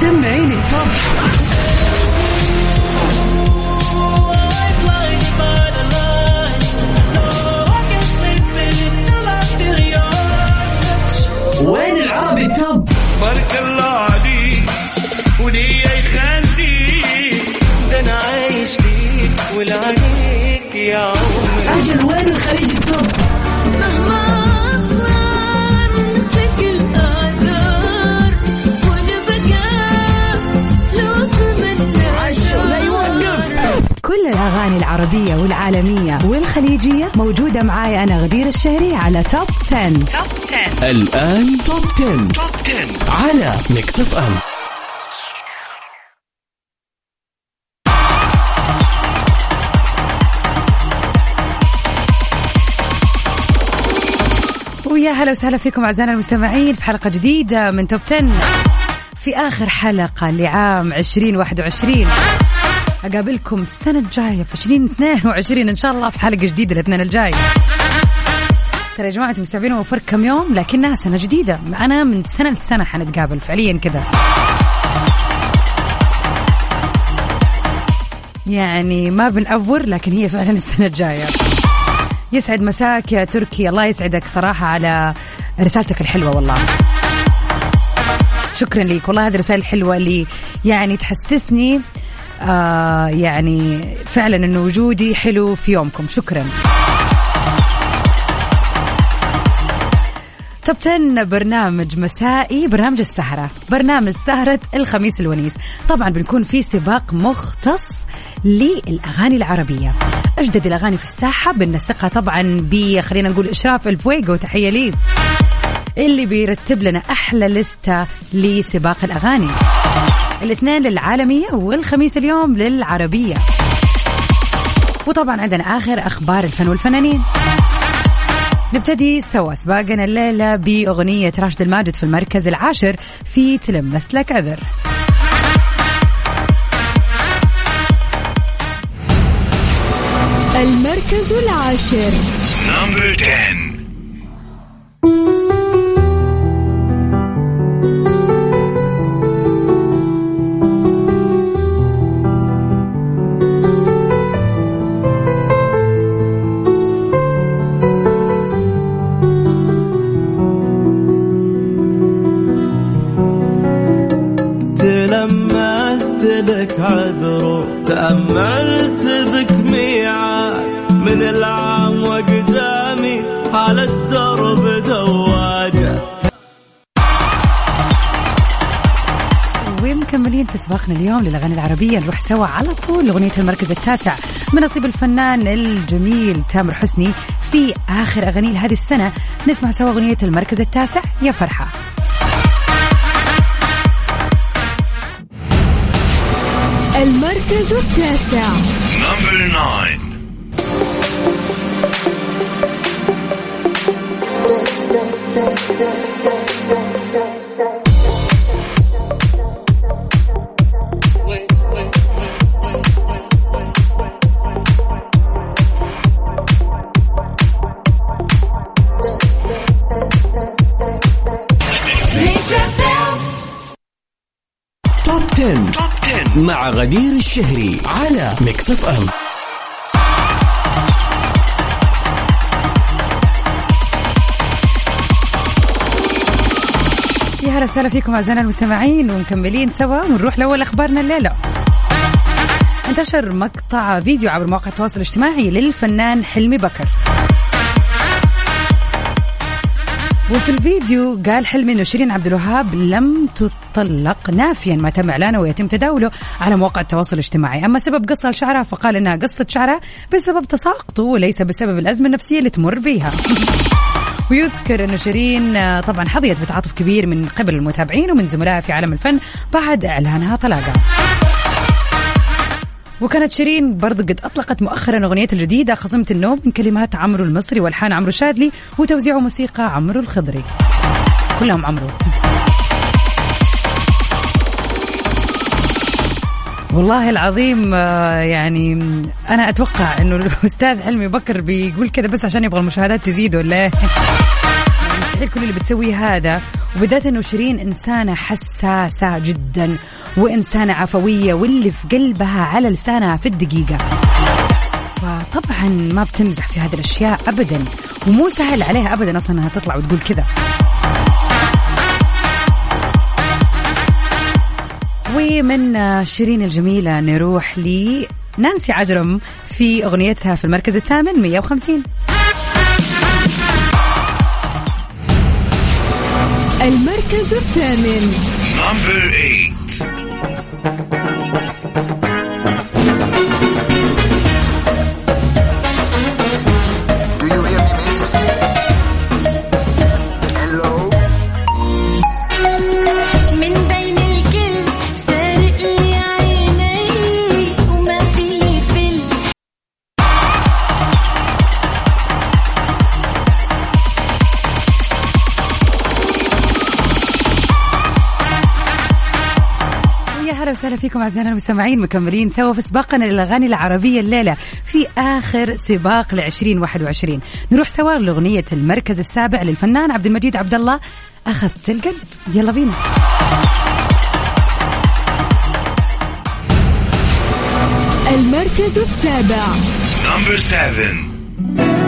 سمعيني. التوب الأغاني العربية والعالمية والخليجية موجودة معاي أنا غدير الشهري على Top 10. الآن Top 10. Top 10 على Mix FM ويا هلا وسهلا فيكم أعزائنا المستمعين في حلقة جديدة من Top 10 في آخر حلقة لعام 2021 أقابلكم السنة الجاية في 2022 إن شاء الله في حلقة جديدة الاثنين الجاي. ترى يا جماعة أنتم مستوعبين فرق كم يوم؟ لكنها سنة جديدة. أنا من سنة لسنة حنتقابل فعليا كذا يعني ما بنأفور لكن هي فعلا السنة الجاية. يسعد مساك يا تركي. الله يسعدك صراحة على رسالتك الحلوة والله. شكرا لك والله هذه الرسائل الحلوة اللي يعني تحسسني آه يعني فعلا انه وجودي حلو في يومكم. شكرا. توب 10 برنامج مسائي برنامج السهرة. برنامج سهرة الخميس الونيس. طبعا بنكون في سباق مختص للأغاني العربية. أجدد الأغاني في الساحة بنسقها طبعا ب خلينا نقول إشراف الفويجو تحية ليه اللي بيرتب لنا أحلى لستة لسباق الأغاني. الاثنين للعالمية والخميس اليوم للعربية. وطبعا عندنا آخر أخبار الفن والفنانين. نبتدي سوا سباقنا الليلة بأغنية راشد الماجد في المركز العاشر في تلمست لك عذر. المركز العاشر. نمبر 10 من العام وقدامي على الدرب دواجه. ومكملين في سباقنا اليوم للأغاني العربية. نروح سوا على طول لأغنية المركز التاسع من نصيب الفنان الجميل تامر حسني في آخر أغانيه لهذه السنة. نسمع سوا أغنية المركز التاسع. يا فرحة. المركز التاسع. مع غدير الشهري على Mix FM يا هلا وسهلا فيكم أعزائنا المستمعين ومكملين سوا ونروح لأول أخبارنا الليلة. انتشر مقطع فيديو عبر مواقع التواصل الاجتماعي للفنان حلمي بكر. وفي الفيديو قال حلمي إنه شيرين عبد الوهاب لم تطلق نافيا ما تم إعلانه ويتم تداوله على مواقع التواصل الاجتماعي، أما سبب قصها لشعرها فقال إنها قصت شعرها بسبب تساقطه وليس بسبب الأزمة النفسية اللي تمر بها. ويذكر انه شيرين آه، طبعا حظيت بتعاطف كبير من قبل المتابعين ومن زملائها في عالم الفن بعد إعلانها طلاقها. وكانت شيرين برضو قد أطلقت مؤخرا أغنيتها الجديدة خصمة النوم من كلمات عمرو المصري والحان عمرو شادلي وتوزيع موسيقى عمرو الخضري كلهم عمرو والله العظيم آه، يعني أنا أتوقع إنه الأستاذ حلمي بكر بيقول كذا بس عشان يبغى المشاهدات تزيد ولا إيه؟ تحية لكل اللي بتسوي هذا. وبالذات إنه شيرين إنسانة حساسة جدا وإنسانة عفوية واللي في قلبها على لسانها في الدقيقة. فطبعا ما بتمزح في هذه الأشياء ابدا ومو سهل عليها ابدا أصلا إنها تطلع وتقول كذا. ومن شيرين الجميلة نروح لنانسي عجرم في أغنيتها في المركز الثامن 150 المركز الثامن Number 8. وسهلا فيكم أعزائنا المستمعين مكملين سوا في سباقنا للأغاني العربية الليلة في آخر سباق ل 2021 نروح سوا لأغنية المركز السابع للفنان عبد المجيد عبد الله اخذت القلب. يلا بينا. المركز السابع. Number 7.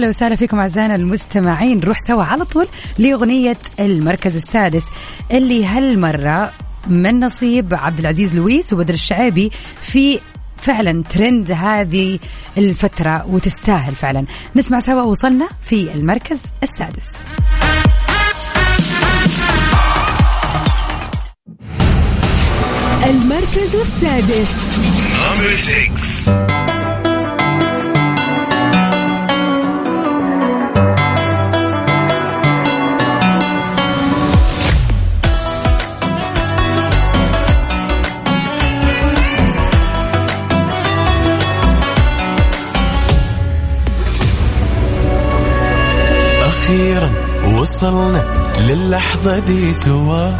ويا هلا وسهلا فيكم أعزائنا المستمعين. نروح سوا على طول لأغنية المركز السادس اللي هالمرة من نصيب عبد العزيز لويس وبدر الشعيبي في فعلا ترند هذه الفترة وتستاهل فعلا. نسمع سوا وصلنا في المركز السادس. المركز السادس. وصلنا للحظة دي سوا.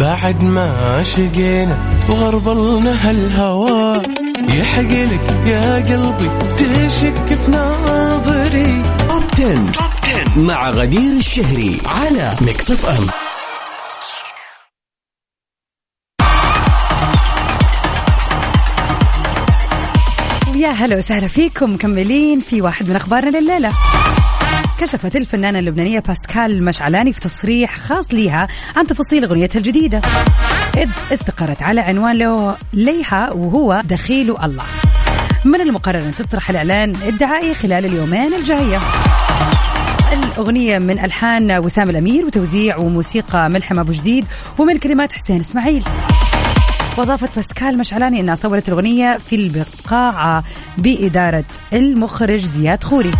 بعد ما شقينا وغربلنا هالهوا. يحقلك يا قلبي تشك في ناظري. Top 10. مع غدير الشهري على Mix FM ويا هلا وسهلا فيكم مكملين في واحد من أخبارنا لليلة. كشفت الفنانة اللبنانية باسكال مشعلاني في تصريح خاص ليها عن تفاصيل أغنيتها الجديدة. إذ استقرت على عنوان له ليها وهو دخيل الله. من المقرر أن تطرح الإعلان الدعائي خلال اليومين الجاية. الأغنية من ألحان وسام الأمير وتوزيع وموسيقى ملحم أبو جديد ومن كلمات حسين إسماعيل. وأضافت باسكال مشعلاني أنها صورت الأغنية في البقاعة بإدارة المخرج زياد خوري.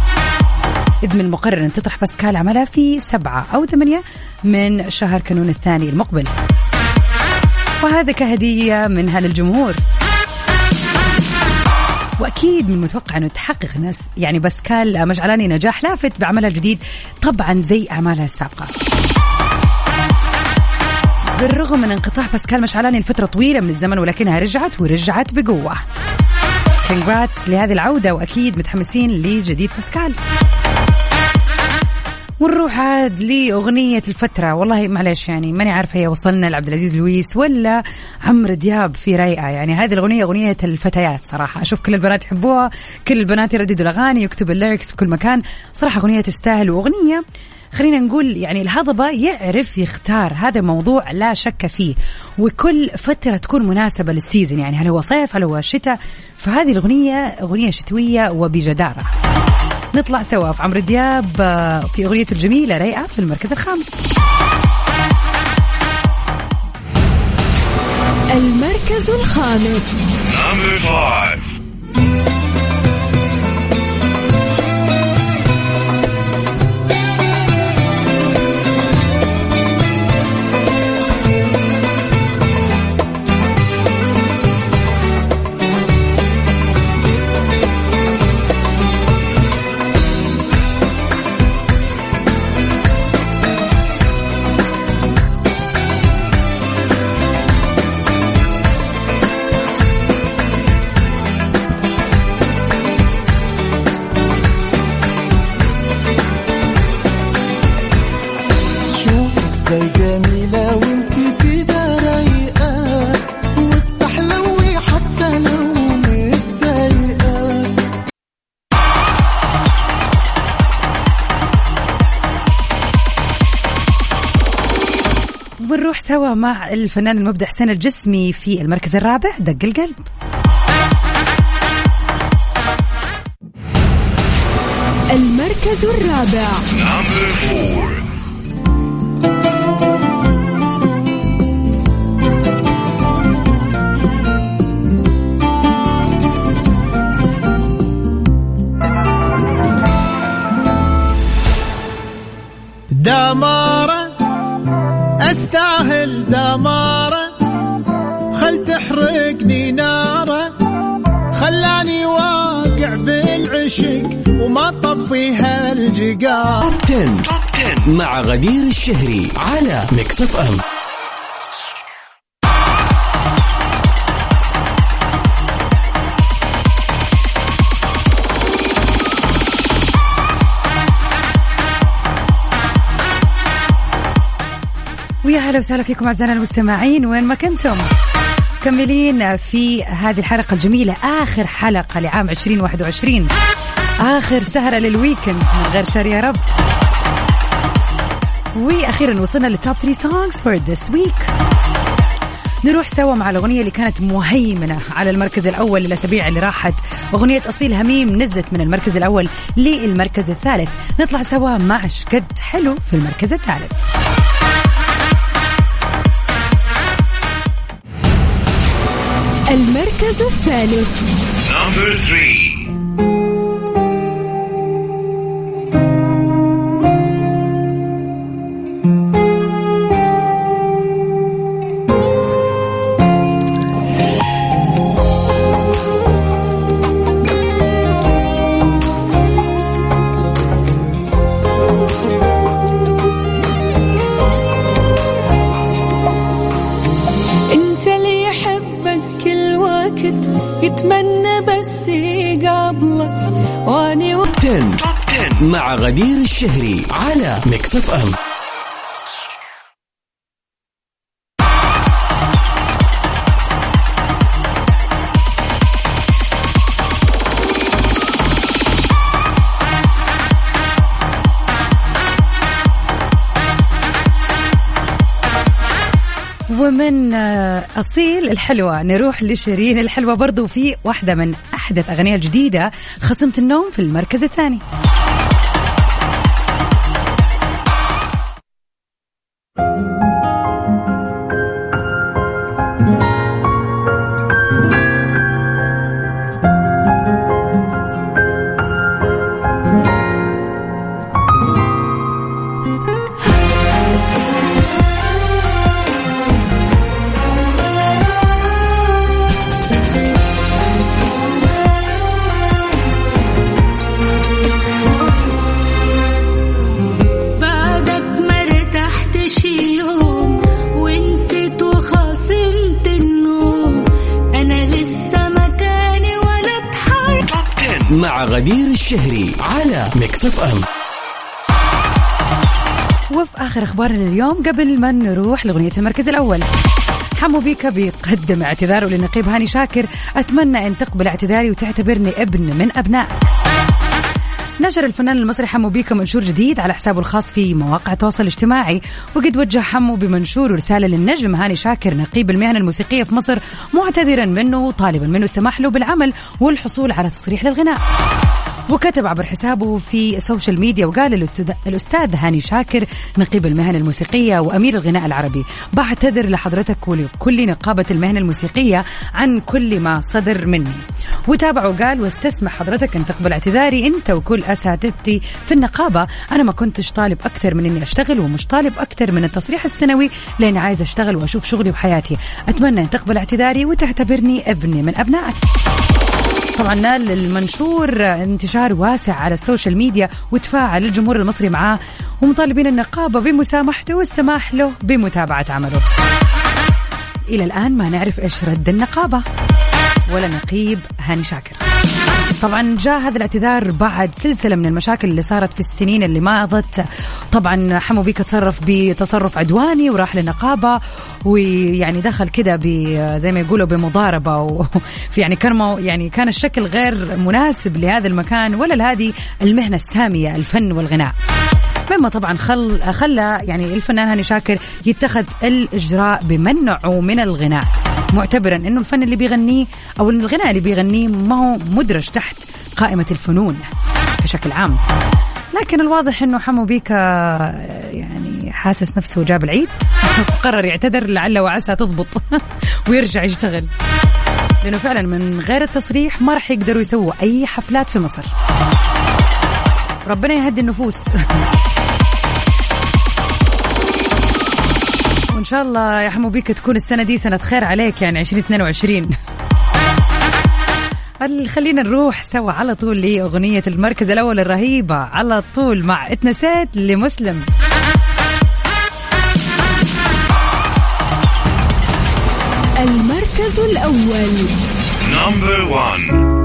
إذ من المقرر أن تطرح باسكال عملها في سبعة أو ثمانية من شهر كانون الثاني المقبل. وهذا كهدية منها للجمهور وأكيد من المتوقع أنه تحقق ناس يعني باسكال مشعلاني نجاح لافت بعملها الجديد طبعا زي أعمالها السابقة. بالرغم من انقطاع باسكال مشعلاني لفترة طويلة من الزمن ولكنها رجعت ورجعت بقوة. congrats لهذه العودة وأكيد متحمسين لجديد باسكال. ونروح عاد لأغنية الفترة. والله معلش يعني ماني عارفة هي وصلنا لعبد العزيز لويس ولا عمرو دياب في رايقة يعني هذه الأغنية أغنية الفتيات صراحة. أشوف كل البنات يحبوها كل البنات يرددوا الأغاني يكتبوا ال lyrics في كل مكان. صراحة أغنية تستاهل. وأغنية خلينا نقول يعني الهضبة يعرف يختار. هذا موضوع لا شك فيه. وكل فترة تكون مناسبة للسيزن. يعني هل هو صيف هل هو شتاء؟ فهذه الأغنية أغنية شتوية وبجدارة. نطلع سوا في عمرو دياب آه، في اغنيته الجميله رايقه في المركز الخامس. المركز الخامس. زي جميلة وانتي كده رايقة والتحلوي حتى لو متضايقة. بنروح سوا مع الفنان المبدع حسين الجسمي في المركز الرابع دق القلب. المركز الرابع. Top 10. Top 10 مع غدير الشهري على Mix FM ويا هلا وسهلا فيكم أعزائنا المستمعين وين ما كنتم؟ مكملين في هذه الحلقة الجميلة آخر حلقة لعام 2021 آخر سهرة لل weekend من غير شر يا رب. وأخيرا وصلنا لل top 3 songs for this week نروح سوا مع الأغنية اللي كانت مهيمنة على المركز الأول الأسابيع اللي راحت. أغنية أصيل هميم نزلت من المركز الأول للمركز الثالث. نطلع سوا مع شقد حلو في المركز الثالث. المركز الثالث. Number three. يتمنى بس يقابلك وأني و... 10 مع غدير الشهري على Mix FM ومن آه، أصيل الحلوة. نروح لشيرين الحلوة برضو في واحدة من أحدث أغنية الجديدة خصمة النوم في المركز الثاني. غدير الشهري على Mix FM وفي آخر أخبارنا اليوم قبل ما نروح لأغنية المركز الأول حمو بيكا بيقدم اعتذاره للنقيب هاني شاكر. أتمنى أن تقبل اعتذاري وتعتبرني ابن من أبنائك نشر الفنان المصري حمو بيكا منشور جديد على حسابه الخاص في مواقع التواصل الاجتماعي وقد وجه حمو بمنشور رسالة للنجم هاني شاكر نقيب المهن الموسيقية في مصر معتذرا منه وطالبا منه السماح له بالعمل والحصول على تصريح للغناء. وكتب عبر حسابه في ال social media وقال الأستاذ- هاني شاكر نقيب المهن الموسيقية وأمير الغناء العربي بعتذر لحضرتك ولكل نقابة المهن الموسيقية عن كل ما صدر مني وتابع وقال واستسمح حضرتك أن تقبل اعتذاري أنت وكل أساتذتي في النقابة. أنا ما كنتش طالب أكثر من أني أشتغل ومش طالب أكثر من التصريح السنوي لأني عايز أشتغل وأشوف شغلي وحياتي. أتمنى أن تقبل اعتذاري وتعتبرني ابني من أبنائك. طبعا نال المنشور انتشار واسع على ال social media وتفاعل الجمهور المصري معاه ومطالبين النقابة بمسامحته والسماح له بمتابعة عمله. إلى الآن ما نعرف إيش رد النقابة. ولا نقيب هاني شاكر. طبعا جاء هذا الاعتذار بعد سلسلة من المشاكل اللي صارت في السنين اللي مضت طبعا حمو بيك تصرف بتصرف عدواني وراح للنقابة ويعني دخل كده زي ما يقولوا بمضاربة وفي يعني كان يعني كان الشكل غير مناسب لهذا المكان ولا لهذه المهنة السامية الفن والغناء. مما طبعا خل خلى يعني الفنان هاني شاكر يتخذ الإجراء بمنعه من الغناء. معتبرا إنه الفن اللي بيغنيه أو الغناء اللي بيغنيه ما هو مدرج تحت قائمة الفنون بشكل عام. لكن الواضح إنه حمو بيكا يعني حاسس نفسه جاب العيد. قرر يعتذر لعل وعسى تضبط ويرجع يشتغل. لأنه فعلا من غير التصريح ما راح يقدروا يسووا أي حفلات في مصر. ربنا يهدي النفوس. شاء الله يا حمو بيك تكون السنة دي سنة خير عليك يعني 2022 خلينا نروح سوا على طول لأغنية المركز الأول الرهيبة. على طول مع اتنسات لمسلم. المركز الأول. نمبر 1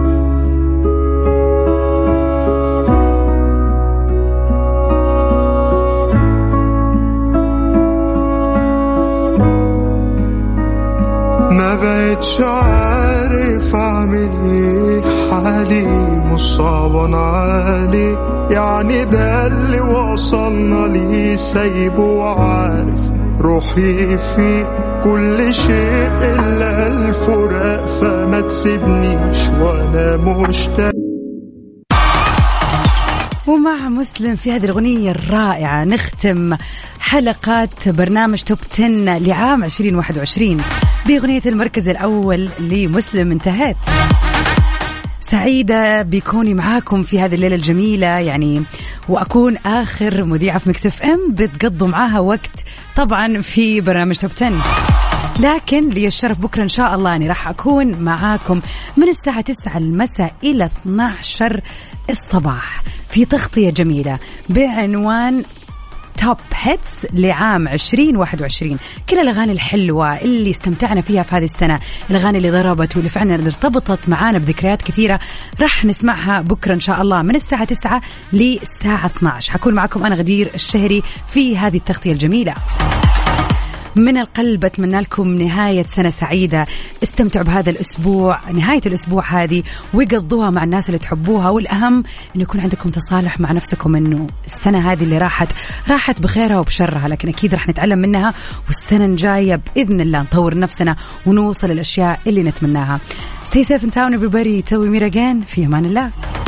بقتش عارف اعمل إيه حالي مصاب علي يعني ده اللي وصلنا ليه سايبه وعارف روحي فيه كل شيء إلا الفراق فما تسيبنيش وأنا مشتاق. ومع مسلم في هذه الأغنية الرائعة نختم حلقات برنامج توب 10 لعام 2021 بأغنية المركز الأول لمسلم انتهت. سعيدة بكوني معاكم في هذه الليلة الجميلة يعني وأكون آخر مذيعة في مكسف أم بتقضوا معاها وقت طبعا في برنامج توب 10 لكن لي الشرف بكرة إن شاء الله أني راح أكون معاكم من الساعة 9 المساء إلى 12 الصباح في تغطية جميلة بعنوان توب هيتس لعام 2021 كل الأغاني الحلوة اللي استمتعنا فيها في هذه السنة. الأغاني اللي ضربت واللي فعلا ارتبطت معانا بذكريات كثيرة. راح نسمعها بكرة إن شاء الله من الساعة 9 للساعة 12 حكون معكم أنا غدير الشهري في هذه التغطية الجميلة. من القلب أتمنى لكم نهاية سنة سعيدة. استمتعوا بهذا الأسبوع نهاية الأسبوع هذه وقضوها مع الناس اللي تحبوها والأهم أنه يكون عندكم تصالح مع نفسكم أنه السنة هذه اللي راحت راحت بخيرها وبشرها لكن أكيد راح نتعلم منها والسنة الجاية بإذن الله نطور نفسنا ونوصل للأشياء اللي نتمناها. Stay safe in town everybody. Till we meet again. في أمان الله.